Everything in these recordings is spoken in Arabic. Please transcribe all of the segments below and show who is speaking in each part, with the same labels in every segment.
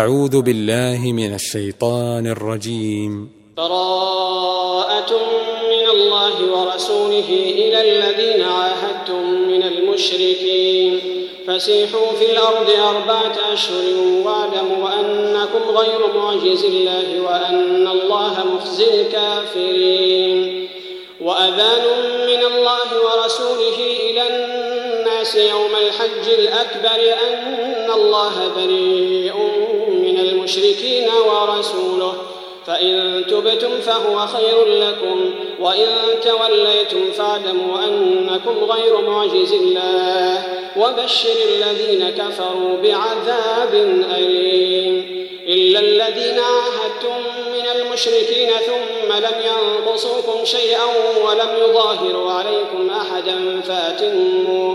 Speaker 1: أعوذ بالله من الشيطان الرجيم
Speaker 2: براءة من الله ورسوله إلى الذين عاهدتم من المشركين فسيحوا في الأرض أربعة أشهر واعلموا أنكم غير معجز الله وأن الله مخزي الكافرين وأذان من الله ورسوله إلى الناس يوم الحج الأكبر أن الله بريء المشركين ورسوله فإن تبتم فهو خير لكم وإن توليتم فاعلموا أنكم غير معجز الله وبشر الذين كفروا بعذاب أليم إلا الذين عاهدتم من المشركين ثم لم ينقصوكم شيئا ولم يظاهروا عليكم أحدا فأتموا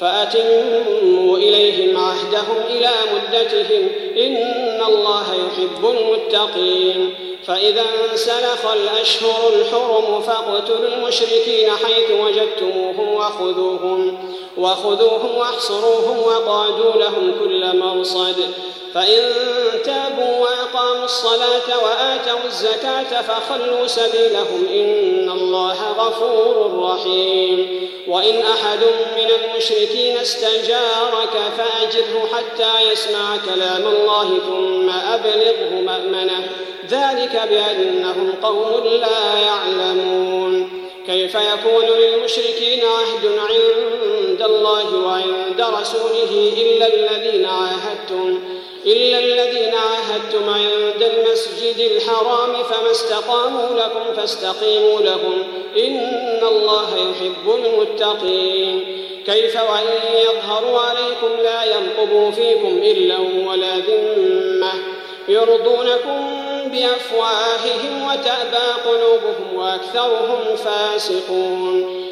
Speaker 2: فأتموا إليهم عهدهم إلى مدتهم إن الله يحب المتقين فإذا انسلخ الأشهر الحرم فاقتلوا المشركين حيث وجدتموهم وخذوهم وخذوهم واحصروهم وقعدوا لهم كل مرصد فإن تابوا الصلاة وآتوا الزكاة فخلوا سبيلهم إن الله غفور رحيم وإن أحد من المشركين استجارك فأجره حتى يسمع كلام الله ثم أبلغه مأمنه ذلك بأنهم قوم لا يعلمون كيف يكون للمشركين عهد عند الله وعند رسوله إلا الذين عاهدتم إلا الذين عاهدتم عند المسجد الحرام فما استقاموا لكم فاستقيموا لهم إن الله يحب المتقين كيف وإن يظهروا عليكم لا ينقبوا فيكم إلا ولا ذمة يرضونكم بأفواههم وتأبى قلوبهم وأكثرهم فاسقون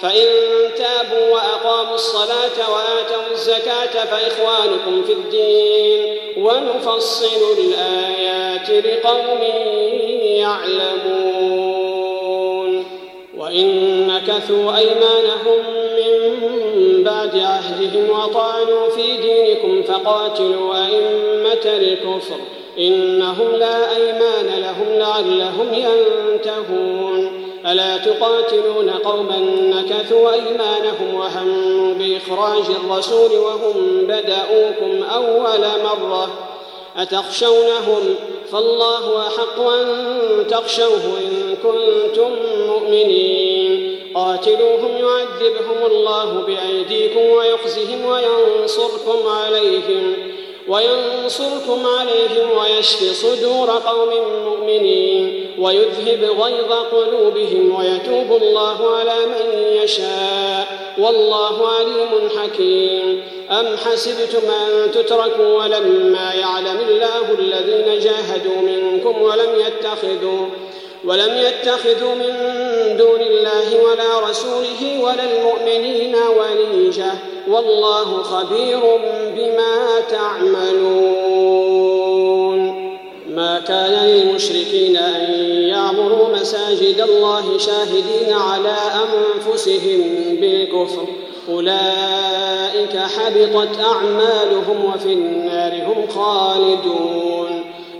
Speaker 2: فإن تابوا وأقاموا الصلاة وآتوا الزكاة فإخوانكم في الدين ونفصل الآيات لقوم يعلمون وإن نكثوا أيمانهم من بعد عهدهم وطعنوا في دينكم فقاتلوا أئمة الكفر إنهم لا أيمان لهم لعلهم ينتهون ألا تقاتلون قوما نكثوا أيمانهم وهموا بإخراج الرسول وهم بدأوكم أول مرة أتخشونهم فالله أحق أن تخشوه إن كنتم مؤمنين قاتلوهم يعذبهم الله بأيديكم ويخزهم وينصركم عليهم وينصركم عليهم ويشفي صدور قوم مؤمنين ويذهب غيظ قلوبهم ويتوب الله على من يشاء والله عليم حكيم أم حسبتم أن تتركوا ولما يعلم الله الذين جاهدوا منكم ولم يتخذوا ولم يتخذوا من دون الله ولا رسوله ولا المؤمنين وليجة والله خبير بما تعملون ما كان للمشركين أن يعمروا مساجد الله شاهدين على أنفسهم بالكفر أولئك حبطت أعمالهم وفي النار هم خالدون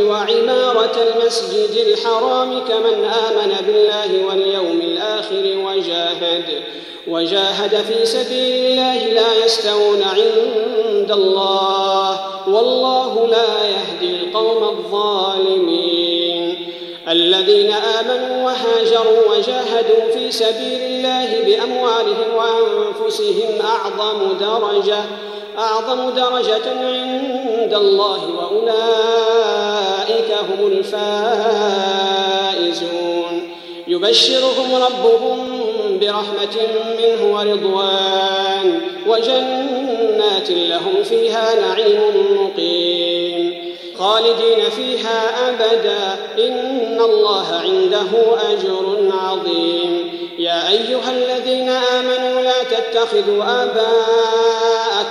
Speaker 2: وعمارة المسجد الحرام كمن آمن بالله واليوم الآخر وجاهد وجاهد في سبيل الله لا يستوون عند الله والله لا يهدي القوم الظالمين الذين آمنوا وهاجروا وجاهدوا في سبيل الله بأموالهم وأنفسهم أعظم درجة أعظم درجة عند الله وأولئك هم الفائزون يبشرهم ربهم برحمة منه ورضوان وجنات لهم فيها نعيم مقيم خالدين فيها أبدا إن الله عنده أجر عظيم يا أيها الذين آمنوا لا تتخذوا آباءً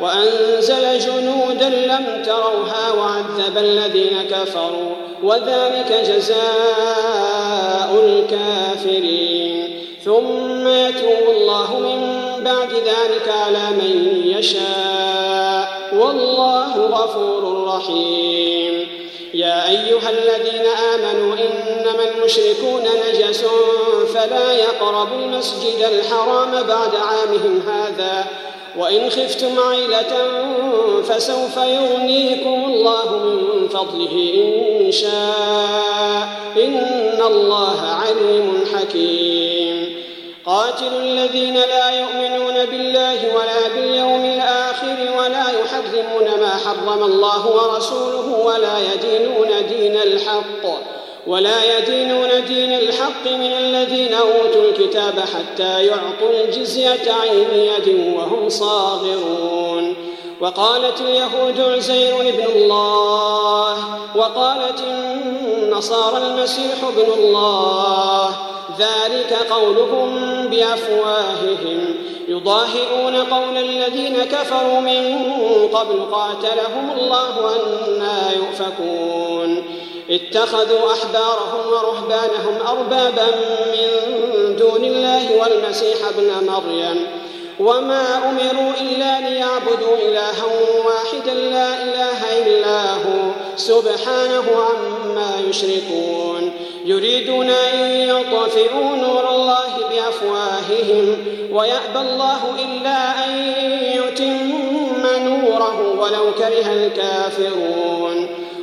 Speaker 2: وأنزل جنودا لم تروها وعذب الذين كفروا وذلك جزاء الكافرين ثم يتوب الله من بعد ذلك على من يشاء والله غفور رحيم يا أيها الذين آمنوا إنما المشركون نجس فلا يقربوا المسجد الحرام بعد عامهم هذا وإن خفتم عيلة فسوف يغنيكم الله من فضله إن شاء إن الله عليم حكيم قاتل الذين لا يؤمنون بالله ولا باليوم الآخر ولا يحرمون ما حرم الله ورسوله ولا يدينون دين الحق ولا يدينون دين الحق من الذين أوتوا الكتاب حتى يعطوا الجزية عن يد وهم صاغرون وقالت اليهود عزير ابن الله وقالت النصارى المسيح ابن الله ذلك قولهم بأفواههم يضاهئون قول الذين كفروا من قبل قاتلهم الله أنا يؤفكون اتخذوا أحبارهم ورهبانهم أربابا من دون الله والمسيح ابن مريم وما أمروا إلا ليعبدوا إلها واحدا لا إله إلا هو سبحانه عما يشركون يريدون أن يطفئوا نور الله بأفواههم ويأبى الله إلا أن يتم نوره ولو كره الكافرون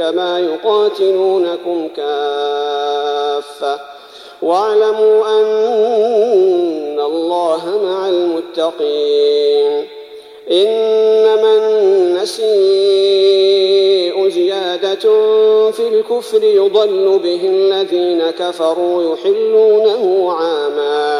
Speaker 2: كما يقاتلونكم كافة واعلموا أن الله مع المتقين إنما النسيء زيادة في الكفر يضل به الذين كفروا يحلونه عاماً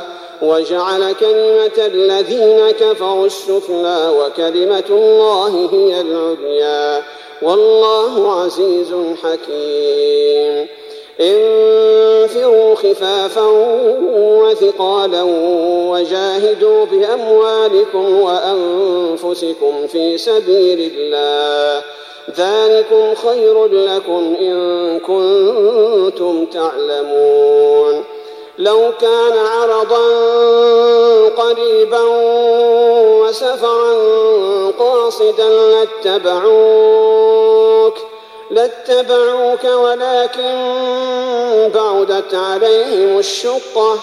Speaker 2: وجعل كلمة الذين كفروا السفلى وكلمة الله هي العليا والله عزيز حكيم انفروا خفافا وثقالا وجاهدوا بأموالكم وأنفسكم في سبيل الله ذلكم خير لكم إن كنتم تعلمون لو كان عرضا قريبا وسفرا قاصدا لاتبعوك لاتبعوك ولكن بعدت عليهم الشقة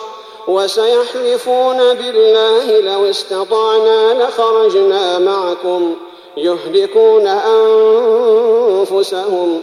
Speaker 2: وسيحلفون بالله لو استطعنا لخرجنا معكم يهلكون أنفسهم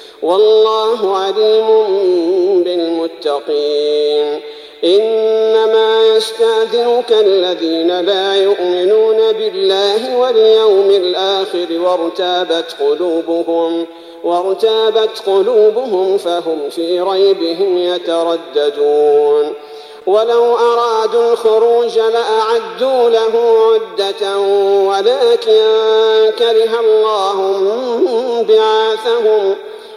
Speaker 2: والله عليم بالمتقين إنما يستاذنك الذين لا يؤمنون بالله واليوم الآخر وارتابت قلوبهم وارتابت قلوبهم فهم في ريبهم يترددون ولو أرادوا الخروج لأعدوا له عدة ولكن كره الله بعاثهم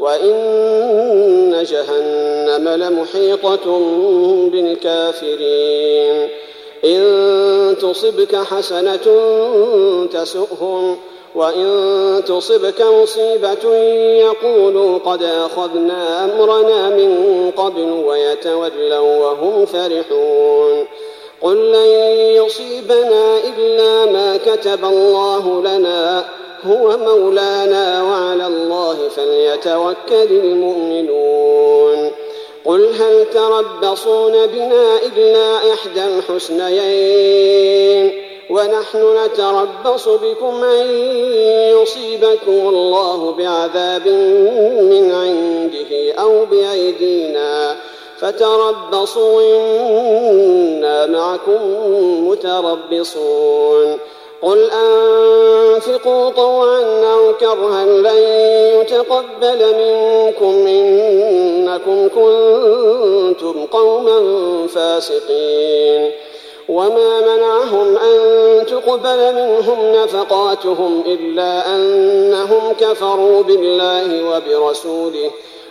Speaker 2: وإن جهنم لمحيطة بالكافرين إن تصبك حسنة تسؤهم وإن تصبك مصيبة يقولوا قد أخذنا أمرنا من قبل ويتولوا وهم فرحون قل لن يصيبنا إلا ما كتب الله لنا هو مولانا وعلى الله فليتوكل المؤمنون قل هل تربصون بنا إلا إحدى الحسنيين ونحن نتربص بكم أن يصيبكم الله بعذاب من عنده أو بأيدينا فتربصوا إنا معكم متربصون قل أنفقوا طوعا أو كرها لن يتقبل منكم إنكم كنتم قوما فاسقين وما منعهم أن تقبل منهم نفقاتهم إلا أنهم كفروا بالله وبرسوله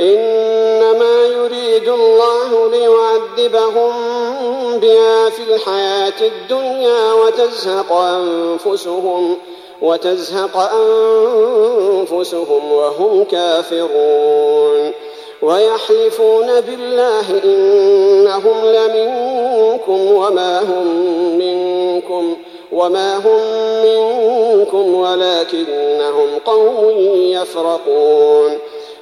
Speaker 2: إنما يريد الله ليعذبهم بها في الحياة الدنيا وتزهق أنفسهم وتزهق أنفسهم وهم كافرون ويحلفون بالله إنهم لمنكم وما هم منكم وما هم منكم ولكنهم قوم يفرقون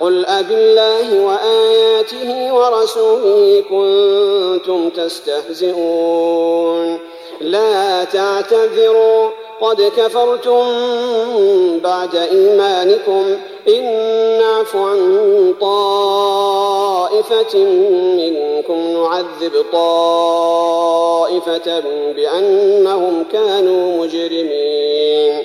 Speaker 2: قل أبالله وآياته ورسوله كنتم تستهزئون لا تعتذروا قد كفرتم بعد إيمانكم إن نعف عن طائفة منكم نعذب طائفة بأنهم كانوا مجرمين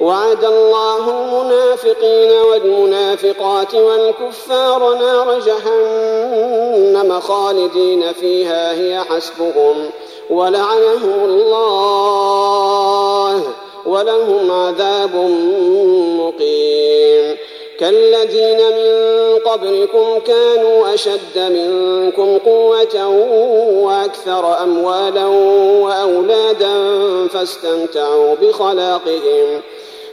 Speaker 2: وعد الله المنافقين والمنافقات والكفار نار جهنم خالدين فيها هي حسبهم ولعنهم الله ولهم عذاب مقيم كالذين من قبلكم كانوا أشد منكم قوة وأكثر أموالا وأولادا فاستمتعوا بخلاقهم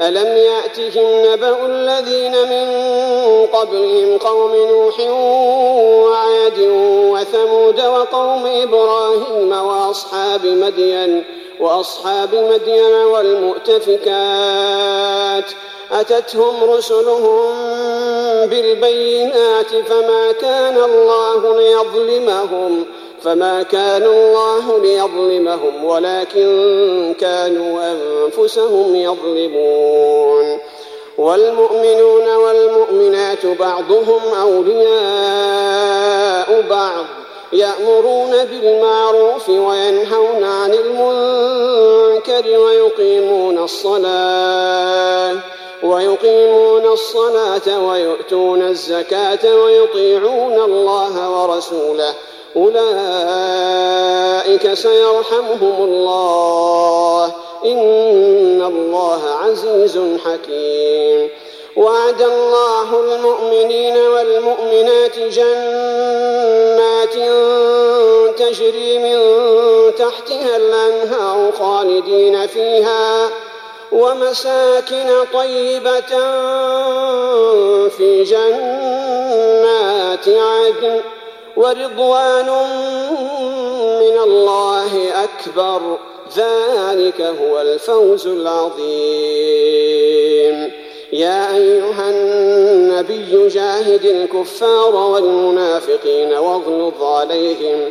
Speaker 2: ألم يأتهم نبأ الذين من قبلهم قوم نوح وعاد وثمود وقوم إبراهيم وأصحاب مدين وأصحاب مدين والمؤتفكات أتتهم رسلهم بالبينات فما كان الله ليظلمهم فما كان الله ليظلمهم ولكن كانوا أنفسهم يظلمون والمؤمنون والمؤمنات بعضهم أولياء بعض يأمرون بالمعروف وينهون عن المنكر ويقيمون الصلاة ويقيمون الصلاة ويؤتون الزكاة ويطيعون الله ورسوله أولئك سيرحمهم الله إن الله عزيز حكيم وعد الله المؤمنين والمؤمنات جنات تجري من تحتها الأنهار خالدين فيها ومساكن طيبة في جنات عدن ورضوان من الله أكبر ذلك هو الفوز العظيم يا أيها النبي جاهد الكفار والمنافقين واغلظ عليهم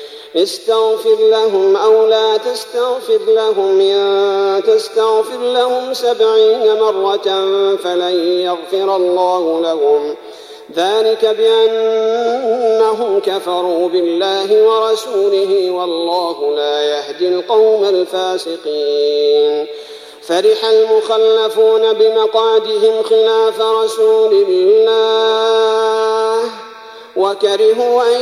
Speaker 2: استغفر لهم أو لا تستغفر لهم إن تستغفر لهم سبعين مرة فلن يغفر الله لهم ذلك بأنهم كفروا بالله ورسوله والله لا يهدي القوم الفاسقين فرح المخلفون بمقعدهم خلاف رسول الله وكرهوا أن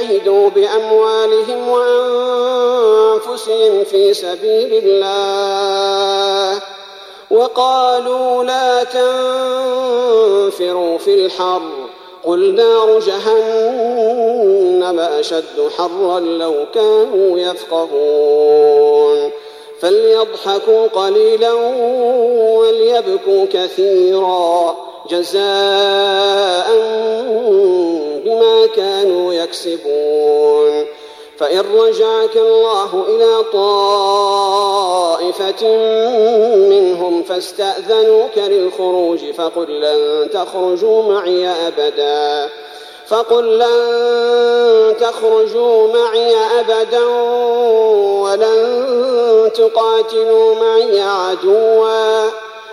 Speaker 2: جاهدوا بأموالهم وأنفسهم في سبيل الله وقالوا لا تنفروا في الحر قل نار جهنم أشد حرا لو كانوا يفقهون فليضحكوا قليلا وليبكوا كثيرا جزاء بما كانوا يكسبون فإن رجعك الله إلى طائفة منهم فاستأذنوك للخروج فقل لن تخرجوا معي أبدا فقل لن تخرجوا معي أبدا ولن تقاتلوا معي عدواً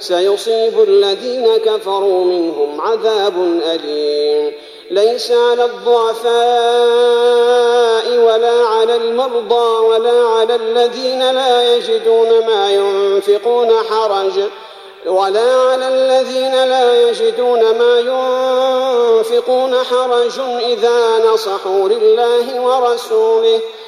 Speaker 2: سيصيب الذين كفروا منهم عذاب أليم ليس على الضعفاء ولا على المرضى ولا على الذين لا يجدون ما ينفقون حرج ولا على الذين لا يجدون ما ينفقون حرج إذا نصحوا لله ورسوله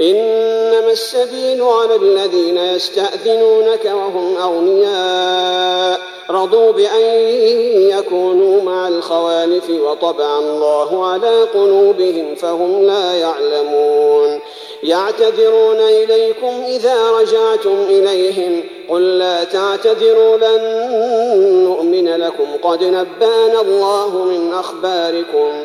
Speaker 2: إنما السبيل على الذين يستأذنونك وهم أغنياء رضوا بأن يكونوا مع الخوالف وطبع الله على قلوبهم فهم لا يعلمون يعتذرون إليكم إذا رجعتم إليهم قل لا تعتذروا لن نؤمن لكم قد نبأنا الله من أخباركم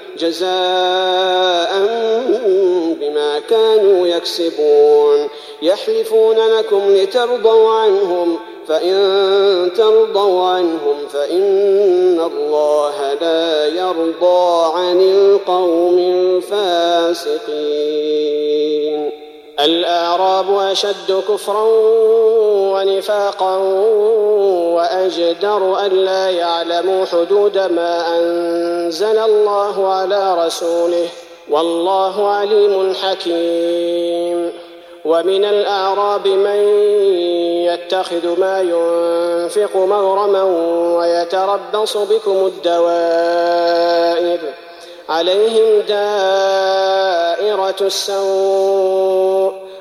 Speaker 2: جزاء بما كانوا يكسبون يحلفون لكم لترضوا عنهم فإن ترضوا عنهم فإن الله لا يرضى عن القوم الفاسقين الأعراب أشد كفرا ونفاقا وأجدر ألا يعلموا حدود ما أنزل الله على رسوله والله عليم حكيم ومن الأعراب من يتخذ ما ينفق مغرما ويتربص بكم الدوائر عليهم دائرة السوء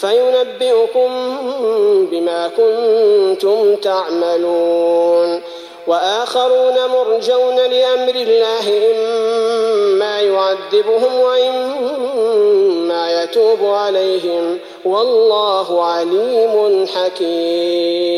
Speaker 2: فينبئكم بما كنتم تعملون وآخرون مرجون لأمر الله إما يعذبهم وإما يتوب عليهم والله عليم حكيم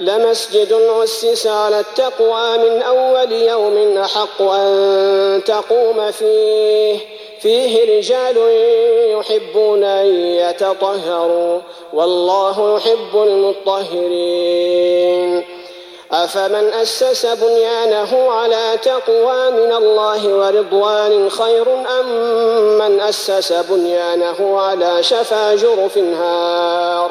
Speaker 2: لمسجد أسس على التقوى من أول يوم أحق أن تقوم فيه فيه رجال يحبون أن يتطهروا والله يحب المطهرين أفمن أسس بنيانه على تقوى من الله ورضوان خير أم من أسس بنيانه على شفا جرف هار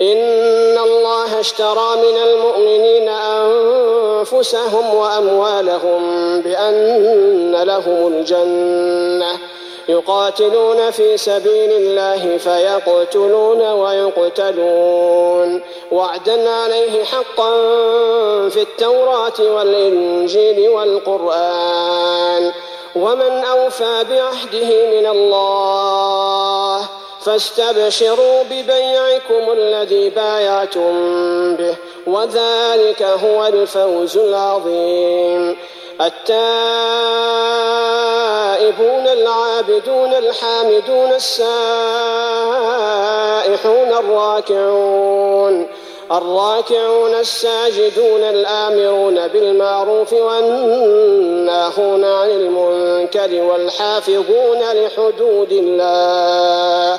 Speaker 2: إن الله اشترى من المؤمنين أنفسهم وأموالهم بأن لهم الجنة يقاتلون في سبيل الله فيقتلون ويقتلون وعدا عليه حقا في التوراة والإنجيل والقرآن ومن أوفى بعهده من الله فاستبشروا ببيعكم الذي بايعتم به وذلك هو الفوز العظيم التائبون العابدون الحامدون السائحون الراكعون الراكعون الساجدون الآمرون بالمعروف والناهون عن المنكر والحافظون لحدود الله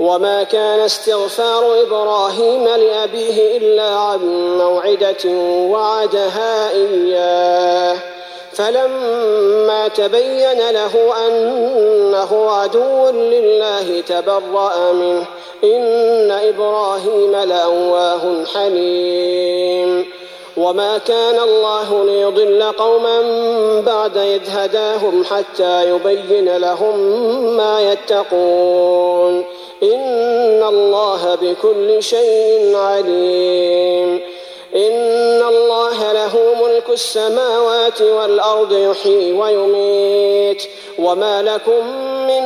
Speaker 2: وما كان استغفار إبراهيم لأبيه إلا عن موعدة وعدها إياه فلما تبين له أنه عدو لله تبرأ منه إن إبراهيم لأواه حليم وما كان الله ليضل قوما بعد إذ هداهم حتى يبين لهم ما يتقون إن الله بكل شيء عليم إن الله له ملك السماوات والأرض يحيي ويميت وما لكم من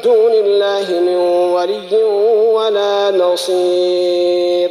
Speaker 2: دون الله من ولي ولا نصير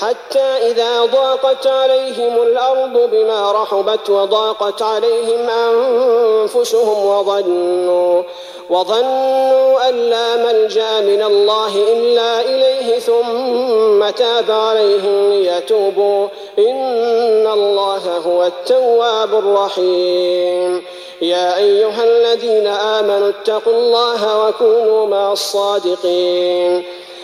Speaker 2: حتى إذا ضاقت عليهم الأرض بما رحبت وضاقت عليهم أنفسهم وظنوا وظنوا أن لا ملجأ من الله إلا إليه ثم تاب عليهم ليتوبوا إن الله هو التواب الرحيم يا أيها الذين آمنوا اتقوا الله وكونوا مع الصادقين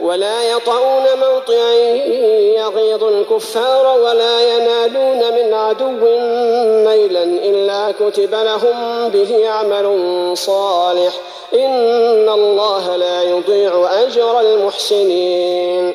Speaker 2: ولا يطؤون موطئا يغيظ الكفار ولا ينالون من عدو ميلا إلا كتب لهم به عمل صالح إن الله لا يضيع أجر المحسنين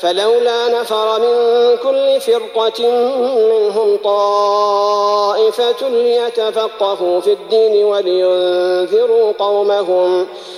Speaker 2: فلولا نفر من كل فرقة منهم طائفة ليتفقهوا في الدين ولينذروا قومهم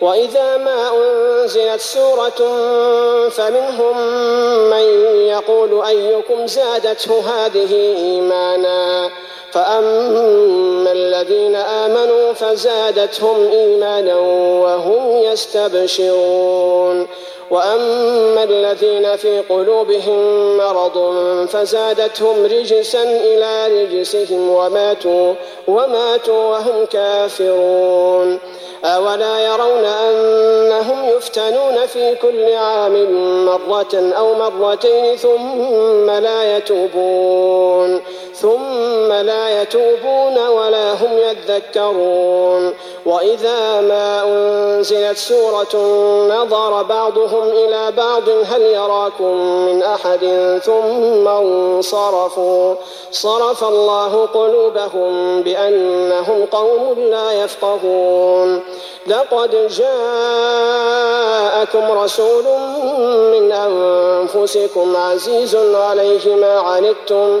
Speaker 2: وإذا ما أنزلت سورة فمنهم من يقول أيكم زادته هذه إيمانا فأما الذين آمنوا فزادتهم إيمانا وهم يستبشرون وأما الذين في قلوبهم مرض فزادتهم رجسا إلى رجسهم وماتوا وماتوا وهم كافرون أولا يرون أنهم يفتنون في كل عام مرة أو مرتين ثم لا يتوبون ثم لا يتوبون ولا هم يذكرون وإذا ما أنزلت سورة نظر بعضهم إلى بعض هل يراكم من أحد ثم انصرفوا صرف الله قلوبهم بأنهم قوم لا يفقهون لقد جاءكم رسول من أنفسكم عزيز عليه ما عنتم